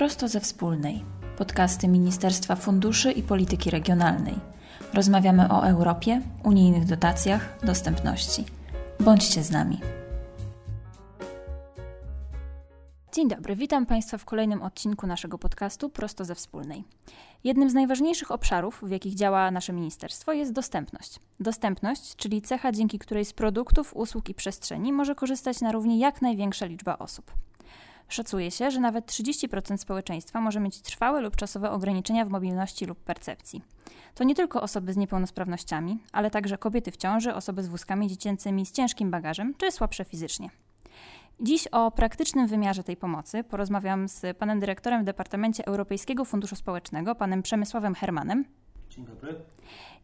Prosto ze wspólnej. Podcasty Ministerstwa Funduszy i Polityki Regionalnej. Rozmawiamy o Europie, unijnych dotacjach, dostępności. Bądźcie z nami. Dzień dobry, witam Państwa w kolejnym odcinku naszego podcastu Prosto ze Wspólnej. Jednym z najważniejszych obszarów, w jakich działa nasze ministerstwo, jest dostępność. Dostępność, czyli cecha, dzięki której z produktów, usług i przestrzeni może korzystać na równi jak największa liczba osób. Szacuje się, że nawet 30% społeczeństwa może mieć trwałe lub czasowe ograniczenia w mobilności lub percepcji. To nie tylko osoby z niepełnosprawnościami, ale także kobiety w ciąży, osoby z wózkami dziecięcymi, z ciężkim bagażem czy słabsze fizycznie. Dziś o praktycznym wymiarze tej pomocy porozmawiam z panem dyrektorem w Departamencie Europejskiego Funduszu Społecznego, panem Przemysławem Hermanem. Dzień dobry.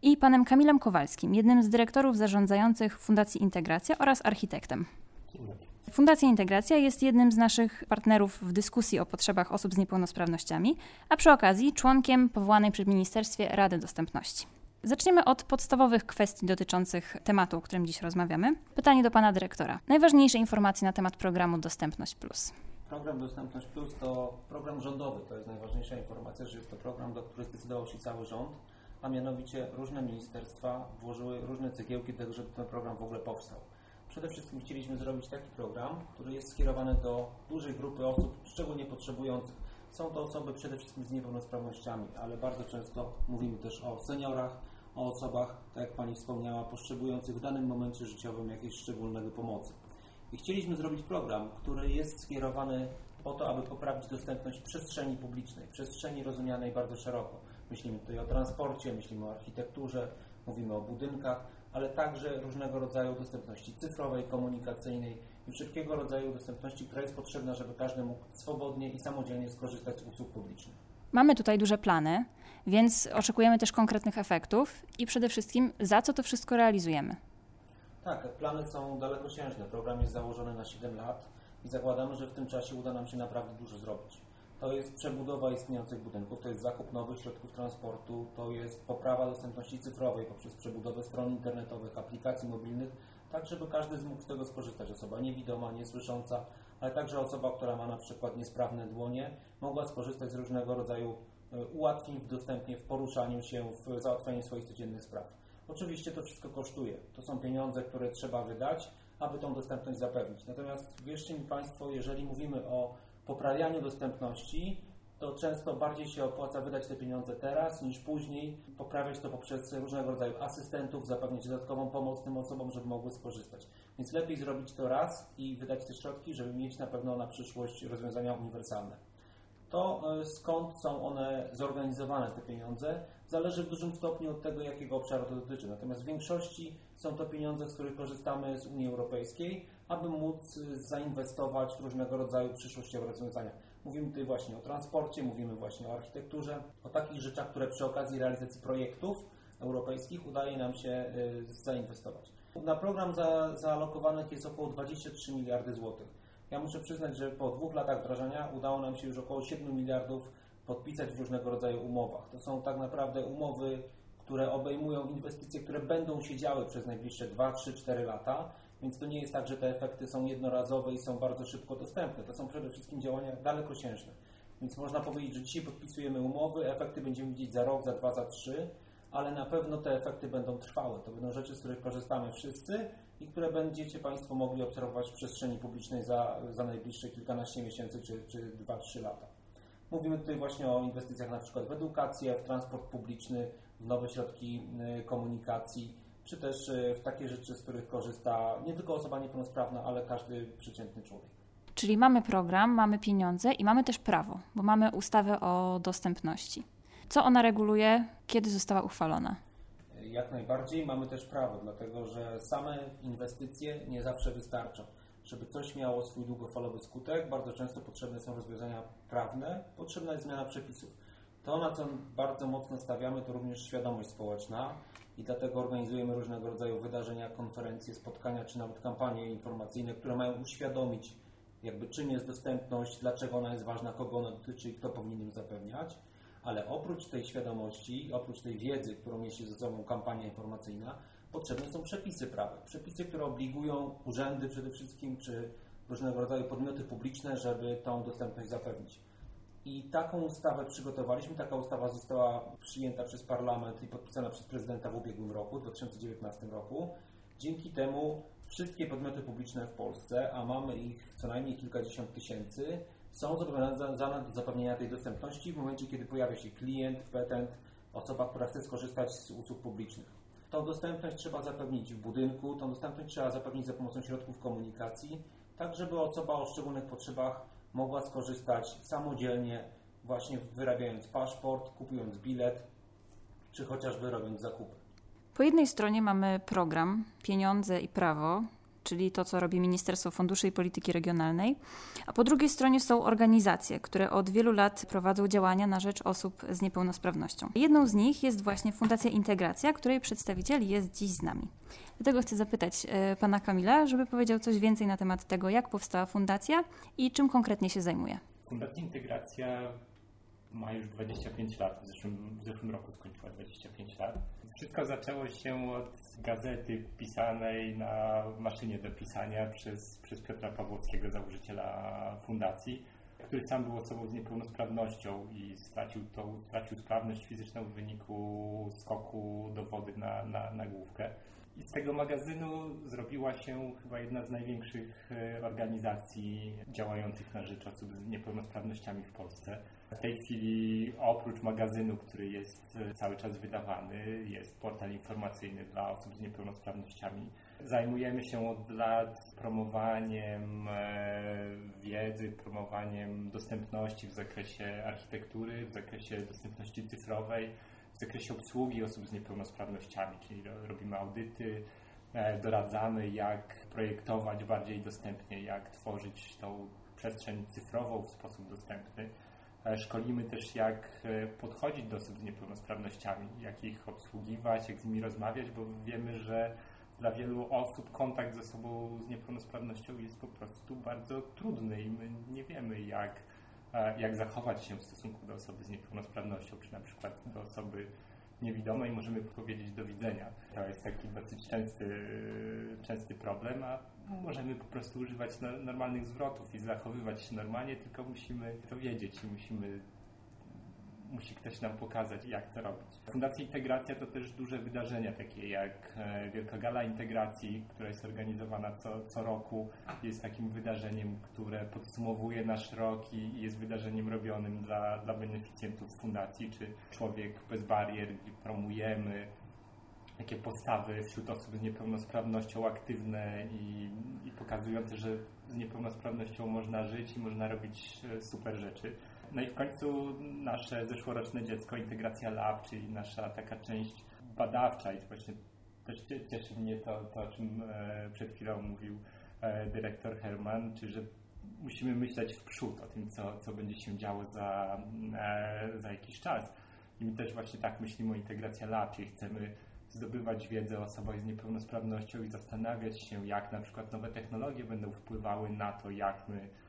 I panem Kamilem Kowalskim, jednym z dyrektorów zarządzających Fundacji Integracja oraz architektem. Dzień dobry. Fundacja Integracja jest jednym z naszych partnerów w dyskusji o potrzebach osób z niepełnosprawnościami, a przy okazji członkiem powołanej przy Ministerstwie Rady Dostępności. Zaczniemy od podstawowych kwestii dotyczących tematu, o którym dziś rozmawiamy. Pytanie do pana dyrektora. Najważniejsze informacje na temat programu Dostępność Plus. Program Dostępność Plus to program rządowy. To jest najważniejsza informacja, że jest to program, do którego zdecydował się cały rząd, a mianowicie różne ministerstwa włożyły różne cegiełki żeby ten program w ogóle powstał. Przede wszystkim chcieliśmy zrobić taki program, który jest skierowany do dużej grupy osób szczególnie potrzebujących. Są to osoby przede wszystkim z niepełnosprawnościami, ale bardzo często mówimy też o seniorach, o osobach, tak jak Pani wspomniała, potrzebujących w danym momencie życiowym jakiejś szczególnej pomocy. I chcieliśmy zrobić program, który jest skierowany po to, aby poprawić dostępność przestrzeni publicznej, przestrzeni rozumianej bardzo szeroko. Myślimy tutaj o transporcie, myślimy o architekturze, mówimy o budynkach, ale także różnego rodzaju dostępności cyfrowej, komunikacyjnej i wszelkiego rodzaju dostępności, która jest potrzebna, żeby każdy mógł swobodnie i samodzielnie skorzystać z usług publicznych. Mamy tutaj duże plany, więc oczekujemy też konkretnych efektów i przede wszystkim za co to wszystko realizujemy. Tak, plany są dalekosiężne. Program jest założony na 7 lat i zakładamy, że w tym czasie uda nam się naprawdę dużo zrobić. To jest przebudowa istniejących budynków, to jest zakup nowych środków transportu, to jest poprawa dostępności cyfrowej poprzez przebudowę stron internetowych, aplikacji mobilnych, tak żeby każdy mógł z tego skorzystać. Osoba niewidoma, niesłysząca, ale także osoba, która ma na przykład niesprawne dłonie, mogła skorzystać z różnego rodzaju e, ułatwień w dostępnie w poruszaniu się, w załatwianiu swoich codziennych spraw. Oczywiście to wszystko kosztuje. To są pieniądze, które trzeba wydać, aby tą dostępność zapewnić. Natomiast wierzcie mi Państwo, jeżeli mówimy o poprawianiu dostępności, to często bardziej się opłaca wydać te pieniądze teraz niż później, poprawiać to poprzez różnego rodzaju asystentów, zapewnić dodatkową pomoc tym osobom, żeby mogły skorzystać. Więc lepiej zrobić to raz i wydać te środki, żeby mieć na pewno na przyszłość rozwiązania uniwersalne. To e, skąd są one zorganizowane, te pieniądze, zależy w dużym stopniu od tego, jakiego obszaru to dotyczy. Natomiast w większości są to pieniądze, z których korzystamy z Unii Europejskiej, aby móc e, zainwestować w różnego rodzaju przyszłościowe rozwiązania. Mówimy tutaj właśnie o transporcie, mówimy właśnie o architekturze, o takich rzeczach, które przy okazji realizacji projektów europejskich udaje nam się y, zainwestować. Na program za, zaalokowanych jest około 23 miliardy złotych. Ja muszę przyznać, że po dwóch latach wdrażania udało nam się już około 7 miliardów podpisać w różnego rodzaju umowach. To są tak naprawdę umowy, które obejmują inwestycje, które będą się działy przez najbliższe 2, 3, 4 lata więc to nie jest tak, że te efekty są jednorazowe i są bardzo szybko dostępne. To są przede wszystkim działania dalekosiężne. Więc można powiedzieć, że dzisiaj podpisujemy umowy, efekty będziemy widzieć za rok, za dwa, za trzy, ale na pewno te efekty będą trwałe. To będą rzeczy, z których korzystamy wszyscy i które będziecie Państwo mogli obserwować w przestrzeni publicznej za, za najbliższe kilkanaście miesięcy czy, czy 2-3 lata. Mówimy tutaj właśnie o inwestycjach na przykład w edukację, w transport publiczny, w nowe środki y, komunikacji, czy też e, w takie rzeczy, z których korzysta nie tylko osoba niepełnosprawna, ale każdy przeciętny człowiek. Czyli mamy program, mamy pieniądze i mamy też prawo, bo mamy ustawę o dostępności. Co ona reguluje, kiedy została uchwalona? Jak najbardziej mamy też prawo, dlatego że same inwestycje nie zawsze wystarczą. Żeby coś miało swój długofalowy skutek, bardzo często potrzebne są rozwiązania prawne, potrzebna jest zmiana przepisów. To, na co bardzo mocno stawiamy, to również świadomość społeczna i dlatego organizujemy różnego rodzaju wydarzenia, konferencje, spotkania czy nawet kampanie informacyjne, które mają uświadomić, jakby czym jest dostępność, dlaczego ona jest ważna, kogo ona dotyczy i kto powinien ją zapewniać. Ale oprócz tej świadomości, oprócz tej wiedzy, którą niesie ze sobą kampania informacyjna, potrzebne są przepisy prawa. Przepisy, które obligują urzędy przede wszystkim, czy różnego rodzaju podmioty publiczne, żeby tą dostępność zapewnić. I taką ustawę przygotowaliśmy. Taka ustawa została przyjęta przez parlament i podpisana przez prezydenta w ubiegłym roku, w 2019 roku. Dzięki temu wszystkie podmioty publiczne w Polsce, a mamy ich co najmniej kilkadziesiąt tysięcy, są zobowiązane do zapewnienia tej dostępności w momencie, kiedy pojawia się klient, petent, osoba, która chce skorzystać z usług publicznych. Tą dostępność trzeba zapewnić w budynku, tą dostępność trzeba zapewnić za pomocą środków komunikacji, tak żeby osoba o szczególnych potrzebach mogła skorzystać samodzielnie, właśnie wyrabiając paszport, kupując bilet, czy chociażby robiąc zakupy. Po jednej stronie mamy program Pieniądze i Prawo, czyli to, co robi Ministerstwo Funduszy i Polityki Regionalnej, a po drugiej stronie są organizacje, które od wielu lat prowadzą działania na rzecz osób z niepełnosprawnością. Jedną z nich jest właśnie Fundacja Integracja, której przedstawiciel jest dziś z nami. Dlatego chcę zapytać e, pana Kamila, żeby powiedział coś więcej na temat tego, jak powstała fundacja i czym konkretnie się zajmuje. Fundacja Integracja ma już 25 lat, w zeszłym, w zeszłym roku skończyła 25 lat. Wszystko zaczęło się od gazety pisanej na maszynie do pisania przez, przez Piotra Pawłowskiego, założyciela fundacji, który sam był osobą z niepełnosprawnością i stracił, tą, stracił sprawność fizyczną w wyniku skoku do wody na, na, na główkę. I z tego magazynu zrobiła się chyba jedna z największych e, organizacji działających na rzecz osób z niepełnosprawnościami w Polsce. W tej chwili oprócz magazynu, który jest e, cały czas wydawany, jest portal informacyjny dla osób z niepełnosprawnościami. Zajmujemy się od lat promowaniem e, wiedzy, promowaniem dostępności w zakresie architektury, w zakresie dostępności cyfrowej, w zakresie obsługi osób z niepełnosprawnościami, czyli robimy audyty, e, doradzamy, jak projektować bardziej dostępnie, jak tworzyć tą przestrzeń cyfrową w sposób dostępny. E, szkolimy też, jak e, podchodzić do osób z niepełnosprawnościami, jak ich obsługiwać, jak z nimi rozmawiać, bo wiemy, że dla wielu osób kontakt ze osobą z niepełnosprawnością jest po prostu bardzo trudny i my nie wiemy, jak, jak zachować się w stosunku do osoby z niepełnosprawnością, czy na przykład do osoby niewidomej możemy powiedzieć do widzenia. To jest taki dosyć częsty, częsty problem, a możemy po prostu używać normalnych zwrotów i zachowywać się normalnie, tylko musimy to wiedzieć i musimy musi ktoś nam pokazać, jak to robić. Fundacja Integracja to też duże wydarzenia, takie jak e, Wielka Gala Integracji, która jest organizowana co, co roku. Jest takim wydarzeniem, które podsumowuje nasz rok i jest wydarzeniem robionym dla, dla beneficjentów fundacji, czy Człowiek bez barier, gdzie promujemy takie postawy wśród osób z niepełnosprawnością aktywne i, i pokazujące, że z niepełnosprawnością można żyć i można robić e, super rzeczy. No i w końcu nasze zeszłoroczne dziecko Integracja Lab, czyli nasza taka część badawcza i właśnie też cieszy mnie to, to o czym e, przed chwilą mówił e, dyrektor Herman, czyli że musimy myśleć w przód o tym, co, co będzie się działo za, za jakiś czas. I my też właśnie tak myślimy o Integracja Lab, czyli chcemy zdobywać wiedzę o osobach z niepełnosprawnością i zastanawiać się, jak na przykład nowe technologie będą wpływały na to, jak my e,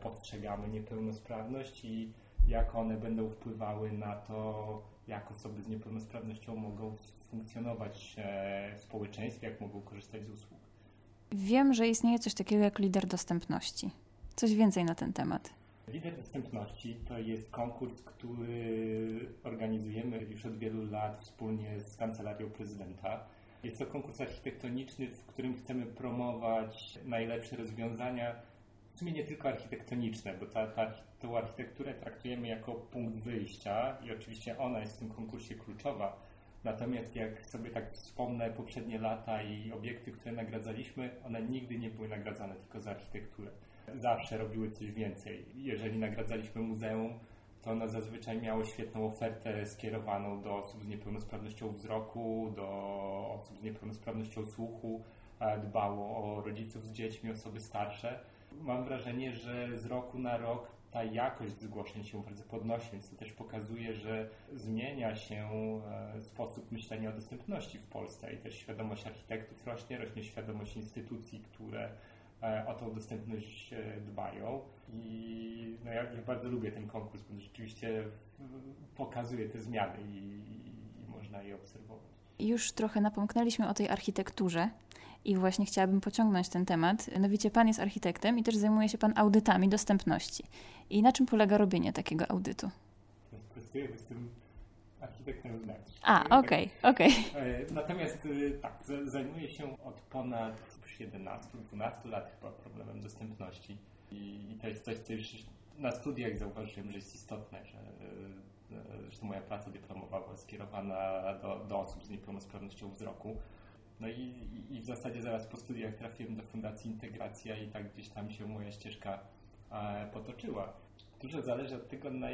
postrzegamy niepełnosprawność i jak one będą wpływały na to, jak osoby z niepełnosprawnością mogą funkcjonować e, w społeczeństwie, jak mogą korzystać z usług. Wiem, że istnieje coś takiego jak lider dostępności. Coś więcej na ten temat. Lider Dostępności to jest konkurs, który organizujemy już od wielu lat wspólnie z Kancelarią Prezydenta. Jest to konkurs architektoniczny, w którym chcemy promować najlepsze rozwiązania, w sumie nie tylko architektoniczne, bo ta, ta, tą architekturę traktujemy jako punkt wyjścia i oczywiście ona jest w tym konkursie kluczowa. Natomiast jak sobie tak wspomnę poprzednie lata i obiekty, które nagradzaliśmy, one nigdy nie były nagradzane tylko za architekturę zawsze robiły coś więcej. Jeżeli nagradzaliśmy muzeum, to ono zazwyczaj miało świetną ofertę skierowaną do osób z niepełnosprawnością wzroku, do osób z niepełnosprawnością słuchu, dbało o rodziców z dziećmi, osoby starsze. Mam wrażenie, że z roku na rok ta jakość zgłoszeń się bardzo podnosi, więc to też pokazuje, że zmienia się e, sposób myślenia o dostępności w Polsce i też świadomość architektów rośnie, rośnie świadomość instytucji, które E, o tą dostępność e, dbają. I no ja, ja bardzo lubię ten konkurs, bo rzeczywiście pokazuje te zmiany i, i można je obserwować. Już trochę napomknęliśmy o tej architekturze. I właśnie chciałabym pociągnąć ten temat. Mianowicie Pan jest architektem i też zajmuje się Pan audytami dostępności. I na czym polega robienie takiego audytu? Pracuję z tym architektem wnętrz. A, okej, okay, okej. Okay. Natomiast tak, zajmuję się od ponad 11-12 lat chyba problemem dostępności. I, I, to jest coś, co już na studiach zauważyłem, że jest istotne, że zresztą moja praca dyplomowa była skierowana do, do osób z niepełnosprawnością wzroku. No i, i, w zasadzie zaraz po studiach trafiłem do Fundacji Integracja i tak gdzieś tam się moja ścieżka e, potoczyła. Dużo zależy od tego, na,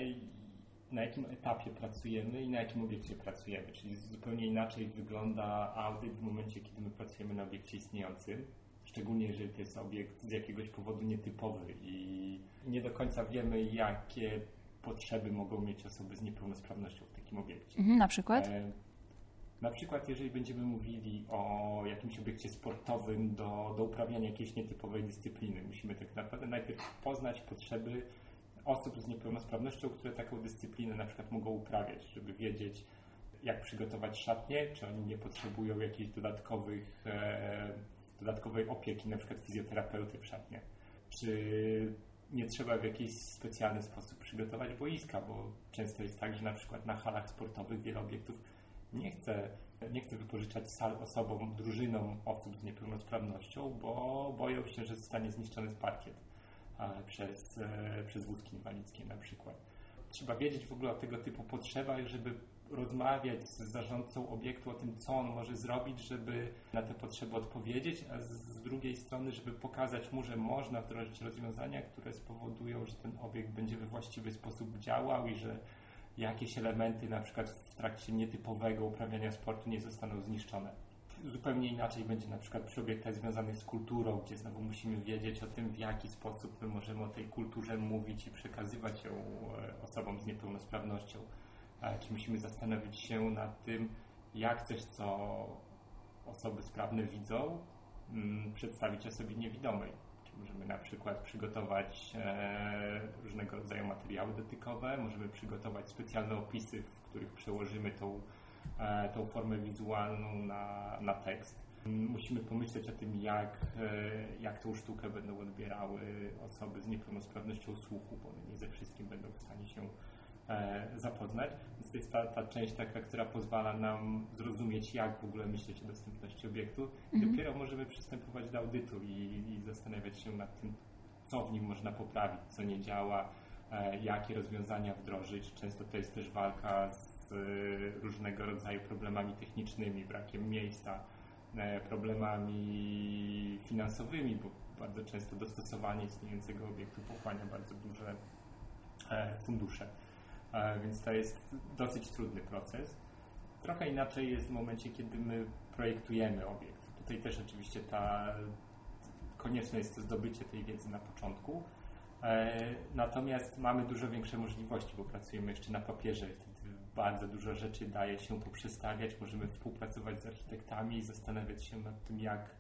na jakim etapie pracujemy i na jakim obiekcie pracujemy. Czyli zupełnie inaczej wygląda audyt w momencie, kiedy my pracujemy na obiekcie istniejącym. Szczególnie jeżeli to jest obiekt z jakiegoś powodu nietypowy i nie do końca wiemy, jakie potrzeby mogą mieć osoby z niepełnosprawnością w takim obiekcie. Mhm, na przykład? E, na przykład, jeżeli będziemy mówili o jakimś obiekcie sportowym do, do uprawiania jakiejś nietypowej dyscypliny, musimy tak naprawdę najpierw poznać potrzeby osób z niepełnosprawnością, które taką dyscyplinę na przykład mogą uprawiać, żeby wiedzieć, jak przygotować szatnie, czy oni nie potrzebują jakichś dodatkowych, e, dodatkowej opieki, na przykład fizjoterapeuty w szatnie, czy nie trzeba w jakiś specjalny sposób przygotować boiska, bo często jest tak, że na przykład na halach sportowych wiele obiektów nie chce, nie chce wypożyczać sal osobom, drużynom osób z niepełnosprawnością, bo boją się, że zostanie zniszczony parkiet przez, e, przez wózki inwalidzkie na przykład. Trzeba wiedzieć w ogóle o tego typu potrzebach, żeby rozmawiać z zarządcą obiektu o tym, co on może zrobić, żeby na te potrzeby odpowiedzieć, a z drugiej strony, żeby pokazać mu, że można wdrożyć rozwiązania, które spowodują, że ten obiekt będzie we właściwy sposób działał i że jakieś elementy, na przykład w trakcie nietypowego uprawiania sportu, nie zostaną zniszczone. Zupełnie inaczej będzie na przykład przy obiektach związanych z kulturą, gdzie znowu musimy wiedzieć o tym, w jaki sposób my możemy o tej kulturze mówić i przekazywać ją e, osobom z niepełnosprawnością czy musimy zastanowić się nad tym, jak coś, co osoby sprawne widzą, mm, przedstawić osobie niewidomej. Czy możemy na przykład przygotować e, różnego rodzaju materiały dotykowe, możemy przygotować specjalne opisy, w których przełożymy tą, e, tą formę wizualną na, na tekst. Musimy pomyśleć o tym, jak, e, jak tą sztukę będą odbierały osoby z niepełnosprawnością słuchu, bo nie ze wszystkim będą w stanie się zapoznać. Więc to jest ta, ta część taka, która pozwala nam zrozumieć, jak w ogóle myśleć o dostępności obiektu. Mhm. Dopiero możemy przystępować do audytu i, i zastanawiać się nad tym, co w nim można poprawić, co nie działa, e, jakie rozwiązania wdrożyć. Często to jest też walka z e, różnego rodzaju problemami technicznymi, brakiem miejsca, problemami finansowymi, bo bardzo często dostosowanie istniejącego obiektu pochłania bardzo duże fundusze więc to jest dosyć trudny proces. Trochę inaczej jest w momencie, kiedy my projektujemy obiekt. Tutaj też oczywiście ta, konieczne jest to zdobycie tej wiedzy na początku. E, natomiast mamy dużo większe możliwości, bo pracujemy jeszcze na papierze. Bardzo dużo rzeczy daje się poprzestawiać. Możemy współpracować z architektami i zastanawiać się nad tym, jak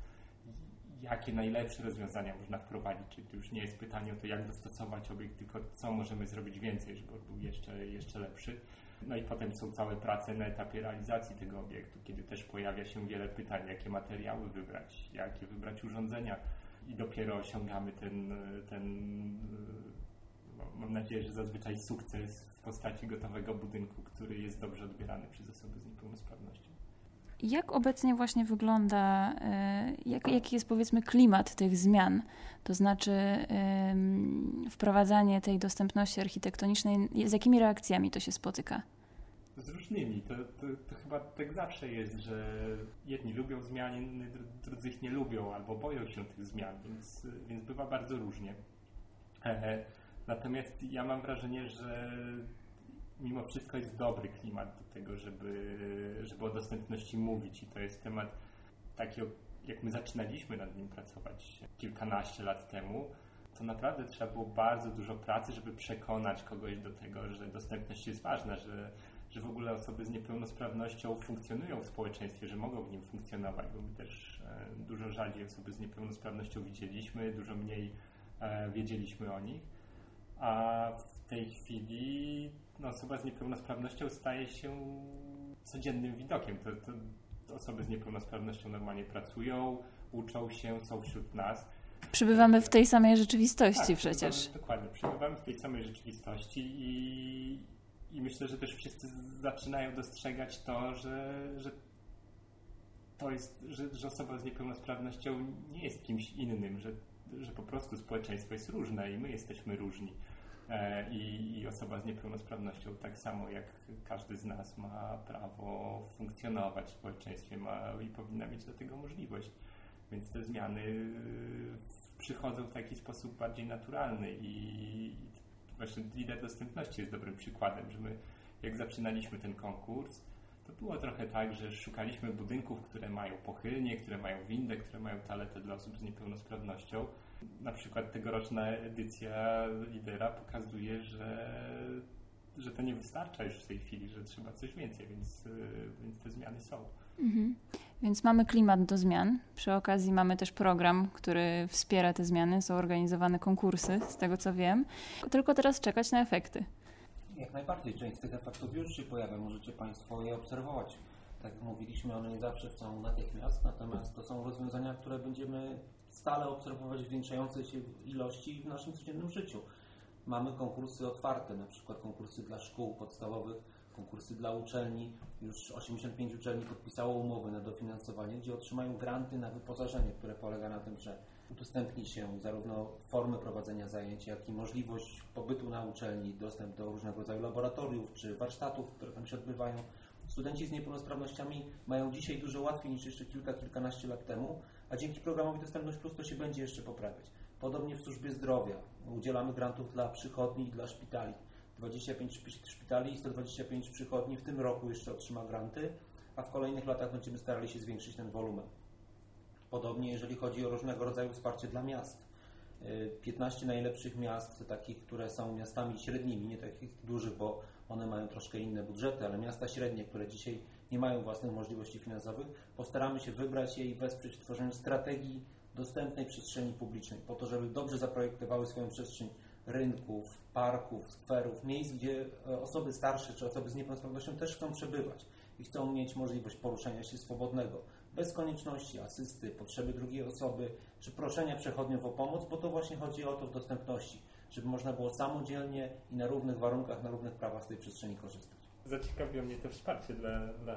jakie najlepsze rozwiązania można wprowadzić. Czyli to już nie jest pytanie o to, jak dostosować obiekt, tylko co możemy zrobić więcej, żeby on był jeszcze, jeszcze lepszy. No i potem są całe prace na etapie realizacji tego obiektu, kiedy też pojawia się wiele pytań, jakie materiały wybrać, jakie wybrać urządzenia i dopiero osiągamy ten, ten no, mam nadzieję, że zazwyczaj sukces w postaci gotowego budynku, który jest dobrze odbierany przez osoby z niepełnosprawnością. Jak obecnie właśnie wygląda, e, jak, jaki jest powiedzmy klimat tych zmian? To znaczy wprowadzanie tej dostępności architektonicznej, z jakimi reakcjami to się spotyka? Z różnymi. To, to, to chyba tak zawsze jest, że jedni lubią zmiany, drudzy ich nie lubią albo boją się tych zmian, więc, więc bywa bardzo różnie. E, natomiast ja mam wrażenie, że mimo wszystko jest dobry klimat do tego, żeby, żeby o dostępności mówić i to jest temat taki, jak my zaczynaliśmy nad nim pracować kilkanaście lat temu, to naprawdę trzeba było bardzo dużo pracy, żeby przekonać kogoś do tego, że dostępność jest ważna, że, że w ogóle osoby z niepełnosprawnością funkcjonują w społeczeństwie, że mogą w nim funkcjonować, bo my też e, dużo rzadziej osoby z niepełnosprawnością widzieliśmy, dużo mniej e, wiedzieliśmy o nich. A w tej chwili no, osoba z niepełnosprawnością staje się codziennym widokiem. To, to osoby z niepełnosprawnością normalnie pracują, uczą się, są wśród nas. Przybywamy w tej samej rzeczywistości tak, przecież. Przybywamy, dokładnie, przybywamy w tej samej rzeczywistości i, i myślę, że też wszyscy zaczynają dostrzegać to, że, że to jest, że, że osoba z niepełnosprawnością nie jest kimś innym, że, że po prostu społeczeństwo jest różne i my jesteśmy różni. E, I, I, osoba z niepełnosprawnością, tak samo jak każdy z nas, ma prawo funkcjonować w społeczeństwie ma, i powinna mieć do tego możliwość. Więc te zmiany y, przychodzą w taki sposób bardziej naturalny i właśnie lider dostępności jest dobrym przykładem, że my jak zaczynaliśmy ten konkurs, to było trochę tak, że szukaliśmy budynków, które mają pochylnie, które mają windę, które mają taletę dla osób z niepełnosprawnością. Na przykład tegoroczna edycja lidera pokazuje, że, że to nie wystarcza już w tej chwili, że trzeba coś więcej, więc, y, więc te zmiany są. Mhm. Więc mamy klimat do zmian. Przy okazji mamy też program, który wspiera te zmiany. Są organizowane konkursy, z tego co wiem. Tylko teraz czekać na efekty. Jak najbardziej. Część z tych efektów już się pojawia. Możecie Państwo je obserwować. Tak jak mówiliśmy, one nie zawsze są natychmiast, natomiast to są rozwiązania, które będziemy stale obserwować w się ilości w naszym codziennym życiu. Mamy konkursy otwarte, na przykład konkursy dla szkół podstawowych, konkursy dla uczelni. Już 85 uczelni podpisało umowy na dofinansowanie, gdzie otrzymają granty na wyposażenie, które polega na tym, że udostępni się zarówno formy prowadzenia zajęć, jak i możliwość pobytu na uczelni, dostęp do różnego rodzaju laboratoriów czy warsztatów, które tam się odbywają. Studenci z niepełnosprawnościami mają dzisiaj dużo łatwiej niż jeszcze kilka, kilkanaście lat temu, a dzięki programowi Dostępność Plus to się będzie jeszcze poprawiać. Podobnie w służbie zdrowia. Udzielamy grantów dla przychodni i dla szpitali. 25 szpitali i 125 przychodni w tym roku jeszcze otrzyma granty, a w kolejnych latach będziemy starali się zwiększyć ten wolumen. Podobnie jeżeli chodzi o różnego rodzaju wsparcie dla miast. 15 y, najlepszych miast, takich, które są miastami średnimi, nie takich dużych, bo one mają troszkę inne budżety, ale miasta średnie, które dzisiaj nie mają własnych możliwości finansowych, postaramy się wybrać je i wesprzeć w tworzeniu strategii dostępnej przestrzeni publicznej, po to, żeby dobrze zaprojektowały swoją przestrzeń rynków, parków, skwerów, miejsc, gdzie e, osoby starsze czy osoby z niepełnosprawnością też chcą przebywać i chcą mieć możliwość poruszania się swobodnego, bez konieczności asysty, potrzeby drugiej osoby, czy proszenia przechodniów o pomoc, bo to właśnie chodzi o to w dostępności, żeby można było samodzielnie i na równych warunkach, na równych prawach z tej przestrzeni korzystać zaciekawiło mnie to wsparcie dla, dla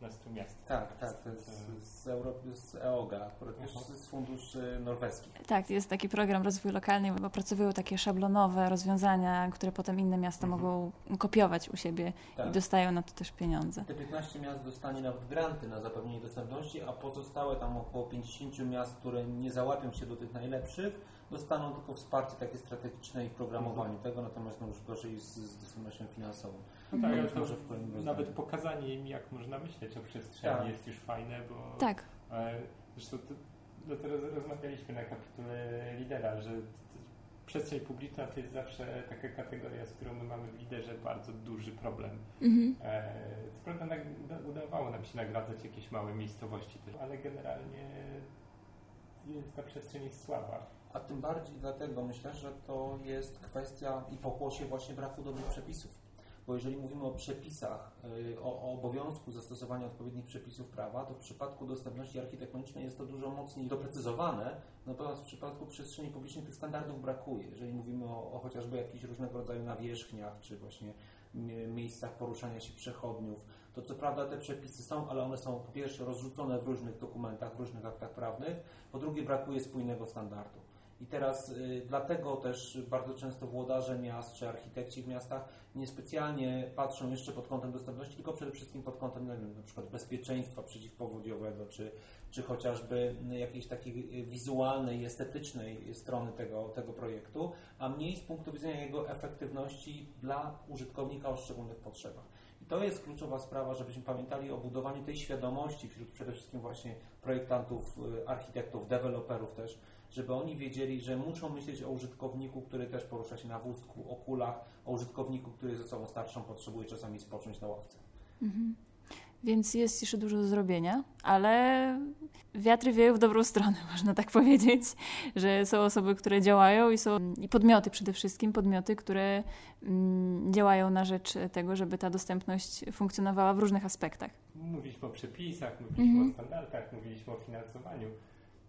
15 miast. Tak, tak, to jest z, Europy, z EOGA, akurat z funduszy norweskich. Tak, jest taki program rozwoju lokalny, bo opracowują takie szablonowe rozwiązania, które potem inne miasta mhm. mogą kopiować u siebie tak. i dostają na to też pieniądze. Te 15 miast dostanie nawet granty na zapewnienie dostępności, a pozostałe tam około 50 miast, które nie załapią się do tych najlepszych, dostaną tylko wsparcie takie strategiczne i programowanie mhm. tego, natomiast no już gorzej z, z dostępnością finansową. No tak, ale to nawet pokazanie im, jak można myśleć o przestrzeni tak. jest już fajne, bo... Tak. E, zresztą to, no to rozmawialiśmy na kapitule lidera, że przestrzeń publiczna to jest zawsze taka kategoria, z którą my mamy w liderze bardzo duży problem. Mhm. E, co prawda udawało nam się nagradzać jakieś małe miejscowości, ale generalnie ta przestrzeń jest słaba. A tym bardziej dlatego myślę, że to jest kwestia i pokłosie właśnie braku dobrych przepisów bo jeżeli mówimy o przepisach, y, o, o, obowiązku zastosowania odpowiednich przepisów prawa, to w przypadku dostępności architektonicznej jest to dużo mocniej doprecyzowane, natomiast w przypadku przestrzeni publicznej tych standardów brakuje. Jeżeli mówimy o, o chociażby jakichś różnego rodzaju nawierzchniach, czy właśnie miejscach poruszania się przechodniów, to co prawda te przepisy są, ale one są po pierwsze rozrzucone w różnych dokumentach, w różnych aktach prawnych, po drugie brakuje spójnego standardu. I teraz y, dlatego też bardzo często włodarze miast czy architekci w miastach niespecjalnie patrzą jeszcze pod kątem dostępności, tylko przede wszystkim pod kątem wiem, na przykład bezpieczeństwa przeciwpowodziowego, czy, czy chociażby jakiejś takiej wizualnej estetycznej strony tego, tego projektu, a mniej z punktu widzenia jego efektywności dla użytkownika o szczególnych potrzebach. I to jest kluczowa sprawa, żebyśmy pamiętali o budowaniu tej świadomości wśród przede wszystkim właśnie projektantów, y, architektów, deweloperów też, żeby oni wiedzieli, że muszą myśleć o użytkowniku, który też porusza się na wózku, o kulach, o użytkowniku, który jest osobą starszą, potrzebuje czasami spocząć na ławce. Mhm. Więc jest jeszcze dużo do zrobienia, ale wiatry wieją w dobrą stronę, można tak powiedzieć, że są osoby, które działają i są i podmioty przede wszystkim, podmioty, które mm, działają na rzecz tego, żeby ta dostępność funkcjonowała w różnych aspektach. Mówiliśmy o przepisach, mówiliśmy -hmm. o standardach, mówiliśmy o finansowaniu.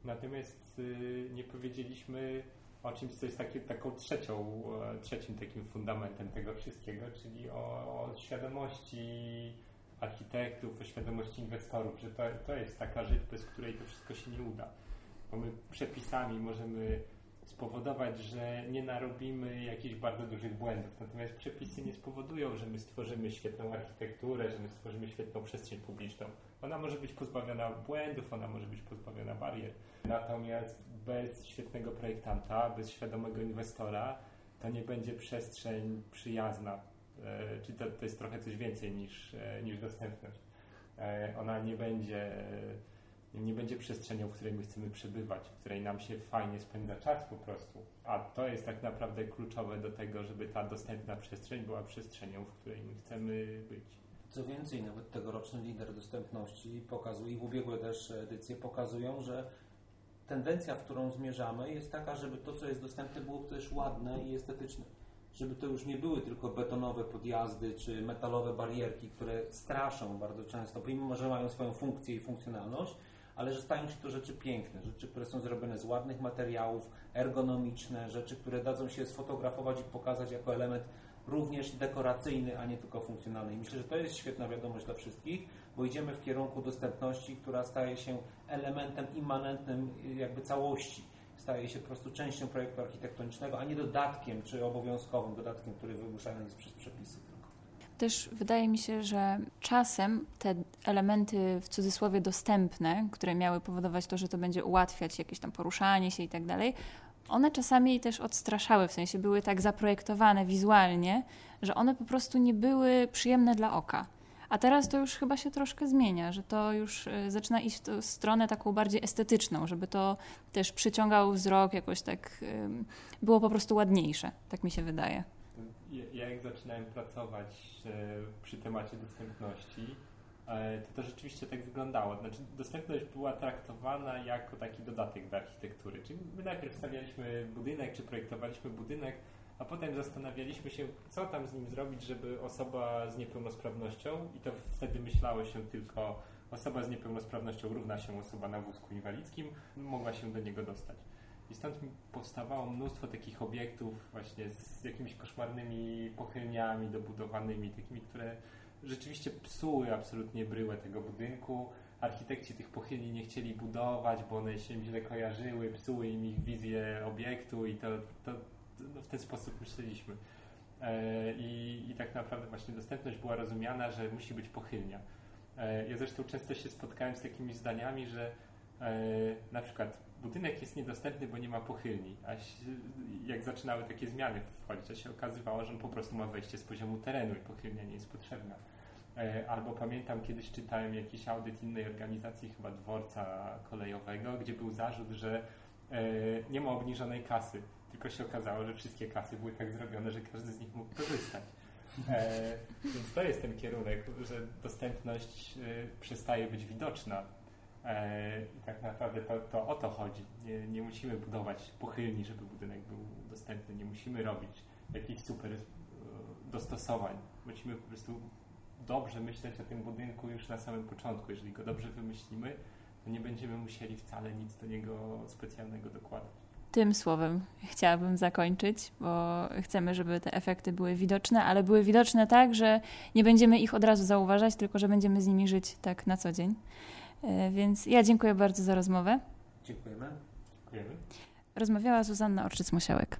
Natomiast y, nie powiedzieliśmy o czymś, co jest taki, taką trzecią, e, trzecim takim fundamentem tego wszystkiego, czyli o, o świadomości architektów, o świadomości inwestorów, że to, to jest taka rzecz, bez której to wszystko się nie uda. Bo my przepisami możemy spowodować, że nie narobimy jakichś bardzo dużych błędów. Natomiast przepisy nie spowodują, że my stworzymy świetną architekturę, że my stworzymy świetną przestrzeń publiczną. Ona może być pozbawiona błędów, ona może być pozbawiona barier. Natomiast bez świetnego projektanta, bez świadomego inwestora, to nie będzie przestrzeń przyjazna. E, czyli to, to jest trochę coś więcej niż, e, niż dostępność. E, ona nie będzie nie będzie przestrzenią, w której my chcemy przebywać, w której nam się fajnie spędza czas po prostu. A to jest tak naprawdę kluczowe do tego, żeby ta dostępna przestrzeń była przestrzenią, w której my chcemy być. Co więcej, nawet tegoroczny lider dostępności pokazuje i ubiegłe też edycje pokazują, że tendencja, w którą zmierzamy, jest taka, żeby to, co jest dostępne, było też ładne i estetyczne. Żeby to już nie były tylko betonowe podjazdy czy metalowe barierki, które straszą bardzo często, pomimo że mają swoją funkcję i funkcjonalność, ale że stają się to rzeczy piękne, rzeczy, które są zrobione z ładnych materiałów, ergonomiczne, rzeczy, które dadzą się sfotografować i pokazać jako element również dekoracyjny, a nie tylko funkcjonalny. I myślę, że to jest świetna wiadomość dla wszystkich, bo idziemy w kierunku dostępności, która staje się elementem immanentnym jakby całości. Staje się po prostu częścią projektu architektonicznego, a nie dodatkiem czy obowiązkowym dodatkiem, który wymuszany jest przez przepisy. Też wydaje mi się, że czasem te elementy w cudzysłowie dostępne, które miały powodować to, że to będzie ułatwiać jakieś tam poruszanie się i tak dalej, one czasami też odstraszały, w sensie były tak zaprojektowane wizualnie, że one po prostu nie były przyjemne dla oka. A teraz to już chyba się troszkę zmienia, że to już y, zaczyna iść w stronę taką bardziej estetyczną, żeby to też przyciągało wzrok, jakoś tak było po prostu ładniejsze, tak mi się wydaje ja jak zaczynałem pracować e, przy temacie dostępności, e, to to rzeczywiście tak wyglądało. Znaczy, dostępność była traktowana jako taki dodatek do architektury. Czyli my najpierw stawialiśmy budynek, czy projektowaliśmy budynek, a potem zastanawialiśmy się, co tam z nim zrobić, żeby osoba z niepełnosprawnością, i to wtedy myślało się tylko osoba z niepełnosprawnością równa się osoba na wózku inwalidzkim, mogła się do niego dostać. I stąd mi powstawało mnóstwo takich obiektów właśnie z jakimiś koszmarnymi pochylniami dobudowanymi, takimi, które rzeczywiście psuły absolutnie bryłę tego budynku. Architekci tych pochylni nie chcieli budować, bo one się źle kojarzyły, psuły im ich wizję obiektu i to, to no w ten sposób myśleliśmy. E, I, I tak naprawdę właśnie dostępność była rozumiana, że musi być pochylnia. E, ja zresztą często się spotkałem z takimi zdaniami, że e, na przykład budynek jest niedostępny, bo nie ma pochylni. A jak zaczynały takie zmiany wchodzić, to się okazywało, że on po prostu ma wejście z poziomu terenu i pochylnia nie jest potrzebna. E, albo pamiętam, kiedyś czytałem jakiś audyt innej organizacji, chyba dworca kolejowego, gdzie był zarzut, że e, nie ma obniżonej kasy. Tylko się okazało, że wszystkie kasy były tak zrobione, że każdy z nich mógł korzystać. E, więc to jest ten kierunek, że dostępność przestaje być widoczna E, I tak naprawdę to, to o to chodzi. Nie, nie, musimy budować pochylni, żeby budynek był dostępny. Nie musimy robić jakichś super e, dostosowań. Musimy po prostu dobrze myśleć o tym budynku już na samym początku. Jeżeli go dobrze wymyślimy, to nie będziemy musieli wcale nic do niego specjalnego dokładać. Tym słowem chciałabym zakończyć, bo chcemy, żeby te efekty były widoczne, ale były widoczne tak, że nie będziemy ich od razu zauważać, tylko że będziemy z nimi żyć tak na co dzień. E, więc ja dziękuję bardzo za rozmowę. Dziękujemy. Dziękujemy. Rozmawiała Zuzanna Orczyc-Musiałek.